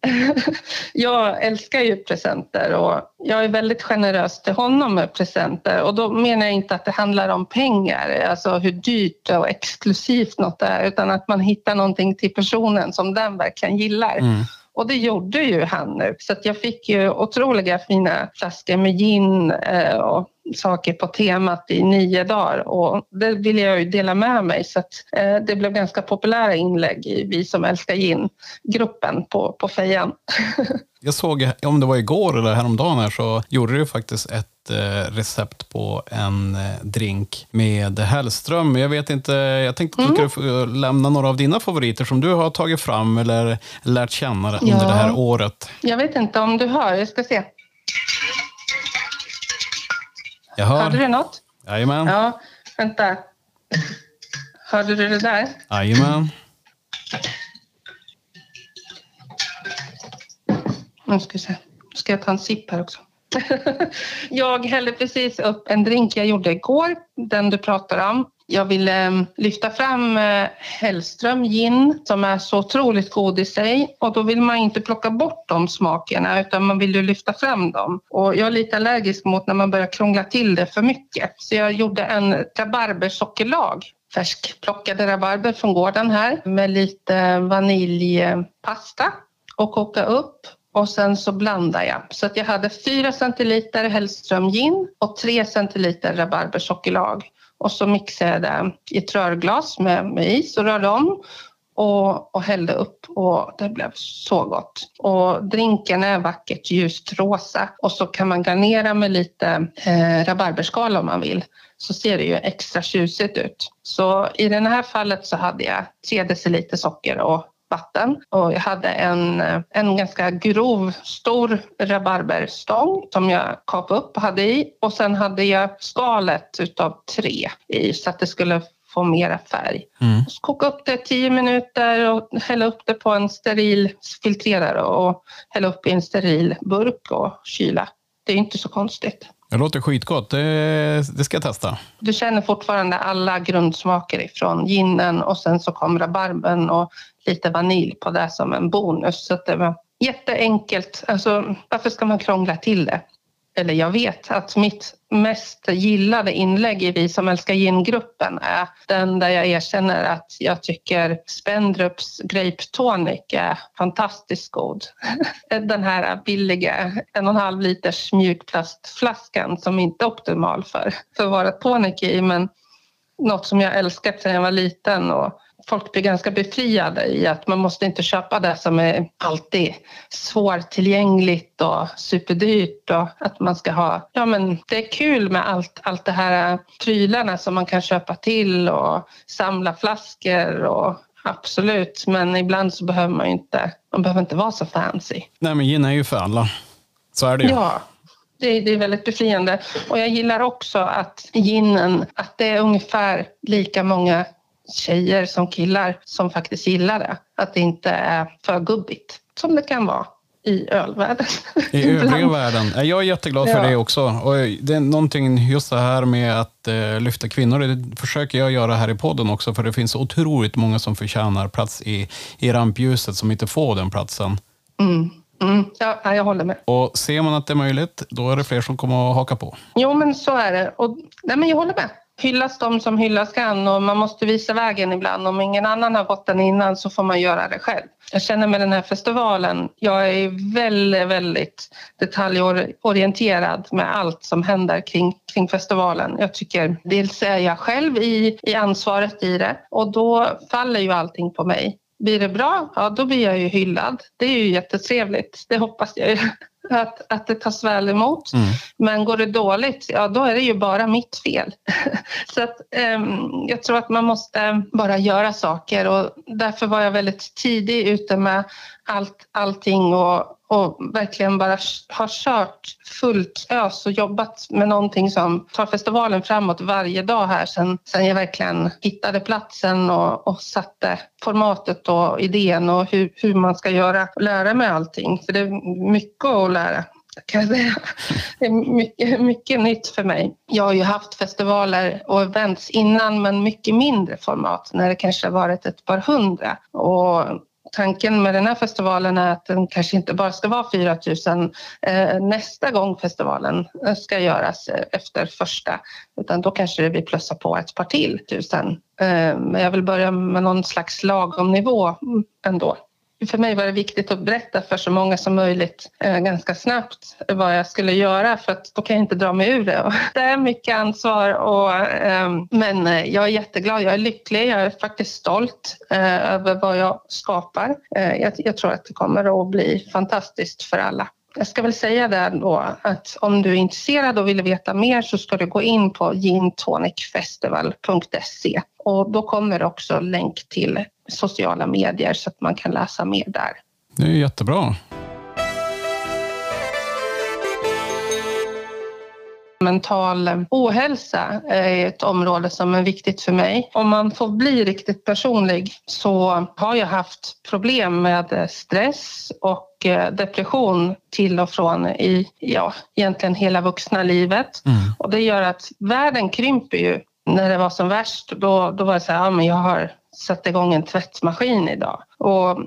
[SPEAKER 2] jag älskar ju presenter och jag är väldigt generös till honom med presenter och då menar jag inte att det handlar om pengar, alltså hur dyrt och exklusivt något är, utan att man hittar någonting till personen som den verkligen gillar. Mm. Och det gjorde ju han nu. Så jag fick ju otroliga fina flaskor med gin eh, och saker på temat i nio dagar och det ville jag ju dela med mig så att eh, det blev ganska populära inlägg i Vi som älskar gin-gruppen på, på fejan.
[SPEAKER 1] jag såg, om det var igår eller häromdagen här, så gjorde du faktiskt ett eh, recept på en eh, drink med Hellström. Jag vet inte, jag tänkte att du mm. skulle lämna några av dina favoriter som du har tagit fram eller lärt känna under ja. det här året.
[SPEAKER 2] Jag vet inte om du hör, jag ska se.
[SPEAKER 1] Jaha.
[SPEAKER 2] Hörde du något?
[SPEAKER 1] Jajamän.
[SPEAKER 2] Ja, vänta. Hörde du det där?
[SPEAKER 1] Jajamän.
[SPEAKER 2] Nu ska vi se. Nu ska jag ta en sipp här också. jag hällde precis upp en drink jag gjorde igår, den du pratar om. Jag ville eh, lyfta fram eh, Hellström gin som är så otroligt god i sig och då vill man inte plocka bort de smakerna utan man vill ju lyfta fram dem. Och jag är lite allergisk mot när man börjar krångla till det för mycket. Så jag gjorde en rabarbersockerlag färskplockade rabarber från gården här med lite vaniljpasta och koka upp och sen så blandar jag. Så att jag hade 4 centiliter Hellström gin och 3 centiliter rabarbersockerlag. Och så mixade jag det i ett rörglas med, med is och rörde om och, och hällde upp och det blev så gott. Och drinken är vackert ljust rosa och så kan man garnera med lite eh, rabarberskal om man vill så ser det ju extra tjusigt ut. Så i det här fallet så hade jag 3 deciliter socker och vatten och jag hade en, en ganska grov, stor rabarberstång som jag kapade upp och hade i och sen hade jag skalet utav tre i så att det skulle få mera färg. Mm. Så koka upp det 10 minuter och hälla upp det på en steril filtrerare och hälla upp i en steril burk och kyla. Det är inte så konstigt.
[SPEAKER 1] Det låter skitgott. Det, det ska jag testa.
[SPEAKER 2] Du känner fortfarande alla grundsmaker ifrån ginen och sen så kom rabarben och lite vanilj på det som en bonus. Så det var jätteenkelt. Alltså, varför ska man krångla till det? Eller jag vet att mitt mest gillade inlägg i Vi som älskar gin-gruppen är den där jag erkänner att jag tycker Spendrups Grape Tonic är fantastiskt god. Den här billiga en och en halv liters mjukplastflaskan som inte är optimal för, för att vara tonic i men något som jag älskat sedan jag var liten och folk blir ganska befriade i att man måste inte köpa det som är alltid svårtillgängligt och superdyrt och att man ska ha, ja men det är kul med allt, allt det här prylarna som man kan köpa till och samla flaskor och Absolut, men ibland så behöver man inte, man behöver inte vara så fancy.
[SPEAKER 1] Nej, men gin är ju för alla. Så är det ju.
[SPEAKER 2] Ja, det, det, är väldigt befriande. Och jag gillar också att ginen, att det är ungefär lika många tjejer som killar som faktiskt gillar det. Att det inte är för gubbigt som det kan vara i ölvärlden.
[SPEAKER 1] I övriga världen. Jag är jätteglad för ja. det också. Och det är någonting just det här med att eh, lyfta kvinnor. Det försöker jag göra här i podden också, för det finns otroligt många som förtjänar plats i, i rampljuset som inte får den platsen.
[SPEAKER 2] Mm. Mm, ja, jag håller med.
[SPEAKER 1] Och ser man att det är möjligt, då är det fler som kommer att haka på.
[SPEAKER 2] Jo, men så är det. Och, nej, men jag håller med hyllas de som hyllas kan och man måste visa vägen ibland. Om ingen annan har gått den innan så får man göra det själv. Jag känner med den här festivalen, jag är väldigt, väldigt detaljorienterad med allt som händer kring, kring festivalen. Jag tycker dels är jag själv i, i ansvaret i det och då faller ju allting på mig. Blir det bra, ja då blir jag ju hyllad. Det är ju jättetrevligt, det hoppas jag ju att, att det tas väl emot. Mm. Men går det dåligt, ja då är det ju bara mitt fel. så att, um, jag tror att man måste bara göra saker och därför var jag väldigt tidig ute med allt, allting och, och verkligen bara har kört fullt ös och jobbat med någonting som tar festivalen framåt varje dag här sen, sen jag verkligen hittade platsen och, och satte formatet och idén och hur, hur man ska göra och lära mig allting. För det är mycket att lära kan jag säga. Det är mycket, mycket nytt för mig. Jag har ju haft festivaler och events innan men mycket mindre format när det kanske har varit ett par hundra. Och tanken med den här festivalen är att den kanske inte bara ska vara 4 000 eh, nästa gång festivalen eh, ska göras eh, efter första utan då kanske det blir plussa på ett par till tusen. Eh, men jag vill börja med någon slags lagom nivå mm, ändå för mig var det viktigt att berätta för så många som möjligt eh, ganska snabbt vad jag skulle göra för att då kan jag inte dra mig ur det. det är mycket ansvar och, ehm, eh, men jag är jätteglad, jag är lycklig, jag är faktiskt stolt eh, över vad jag skapar. Eh, jag, jag, tror att det kommer att bli fantastiskt för alla. Jag ska väl säga det då att om du är intresserad och vill veta mer så ska du gå in på gintonicfestival.se och då kommer det också länk till sociala medier så att man kan läsa mer där.
[SPEAKER 1] Det är jättebra.
[SPEAKER 2] mental ohälsa är ett område som är viktigt för mig. Om man får bli riktigt personlig så har jag haft problem med stress och eh, depression till och från i ja, egentligen hela vuxna livet. Mm. Och det gör att världen krymper ju. När det var som värst, då, då var det så här, ja, men jag har sätta igång en tvättmaskin idag. Och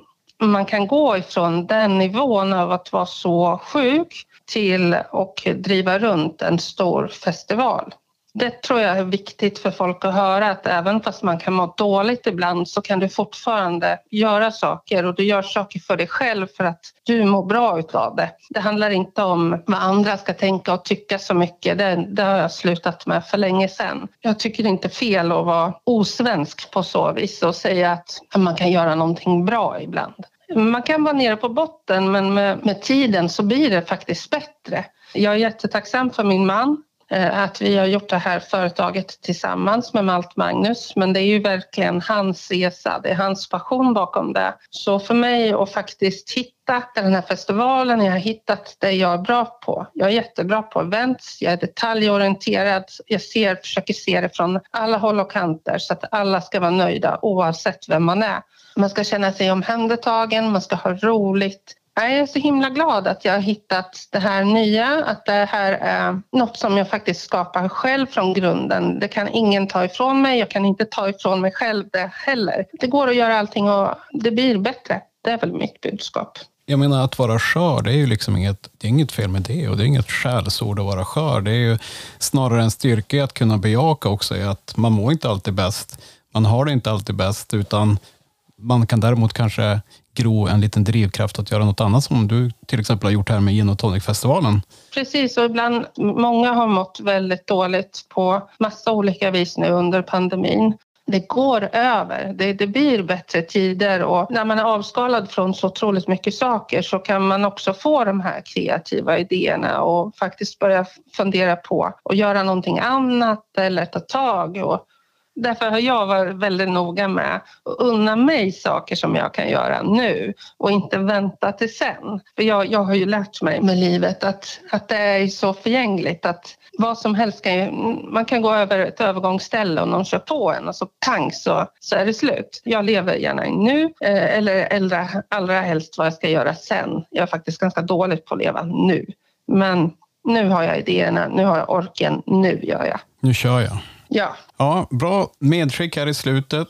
[SPEAKER 2] man kan gå ifrån den nivån av att vara så sjuk till att driva runt en stor festival. Det tror jag är viktigt för folk att höra att även fast man kan må dåligt ibland så kan du fortfarande göra saker och du gör saker för dig själv för att du mår bra utav det. Det handlar inte om vad andra ska tänka och tycka så mycket. Det, det har jag slutat med för länge sedan. Jag tycker det är inte fel att vara osvensk på så vis och säga att man kan göra någonting bra ibland. Man kan vara nere på botten men med, med tiden så blir det faktiskt bättre. Jag är jättetacksam för min man Eh, att vi har gjort det här företaget tillsammans med Malt Magnus. Men det är ju verkligen hans resa, det är hans passion bakom det. Så för mig att faktiskt hitta den här festivalen, jag har hittat det jag är bra på. Jag är jättebra på events, jag är detaljorienterad, jag ser, försöker se det från alla håll och kanter så att alla ska vara nöjda oavsett vem man är. Man ska känna sig omhändertagen, man ska ha roligt, jag är så himla glad att jag har hittat det här nya, att det här är något som jag faktiskt skapar själv från grunden. Det kan ingen ta ifrån mig, jag kan inte ta ifrån mig själv det heller. Det går att göra allting och det blir bättre. Det är väl mitt budskap.
[SPEAKER 1] Jag menar att vara skör, det är ju liksom inget, det är inget fel med det och det är inget skällsord att vara skör. Det är ju snarare en styrka att kunna bejaka också, att man mår inte alltid bäst. Man har det inte alltid bäst, utan man kan däremot kanske gro en liten drivkraft att göra något annat som du till exempel har gjort här med Gin och Tonic-festivalen.
[SPEAKER 2] Precis, och ibland, många har mått väldigt dåligt på massa olika vis nu under pandemin. Det går över, det, det blir bättre tider och när man är avskalad från så otroligt mycket saker så kan man också få de här kreativa idéerna och faktiskt börja fundera på att göra någonting annat eller ta tag. Och Därför har jag varit väldigt noga med att unna mig saker som jag kan göra nu och inte vänta till sen. För jag, jag har ju lärt mig med livet att, att det är så förgängligt att vad som helst kan ju, man kan gå över ett övergångsställe och någon kör på en och så pang så, så är det slut. Jag lever gärna nu eh, eller allra, allra helst vad jag ska göra sen. Jag är faktiskt ganska dålig på att leva nu. Men nu har jag idéerna, nu har jag orken, nu gör jag.
[SPEAKER 1] Nu kör jag.
[SPEAKER 2] Ja.
[SPEAKER 1] ja. Bra medskick här i slutet.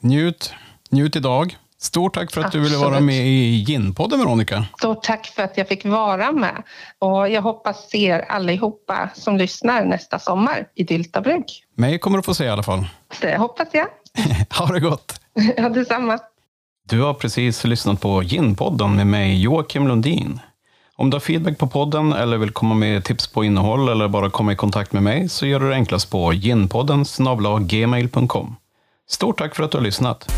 [SPEAKER 1] Njut, njut idag. Stort tack för att Absolut. du ville vara med i Ginpodden, Veronica.
[SPEAKER 2] Stort tack för att jag fick vara med. Och jag hoppas se er allihopa som lyssnar nästa sommar i Dyltabruk.
[SPEAKER 1] Mig kommer du få se i alla fall.
[SPEAKER 2] Det hoppas jag.
[SPEAKER 1] ha det gott.
[SPEAKER 2] ja, detsamma.
[SPEAKER 1] Du har precis lyssnat på Ginpodden med mig, Joakim Lundin. Om du har feedback på podden eller vill komma med tips på innehåll eller bara komma i kontakt med mig så gör du det enklast på ginpodden gmail.com. Stort tack för att du har lyssnat!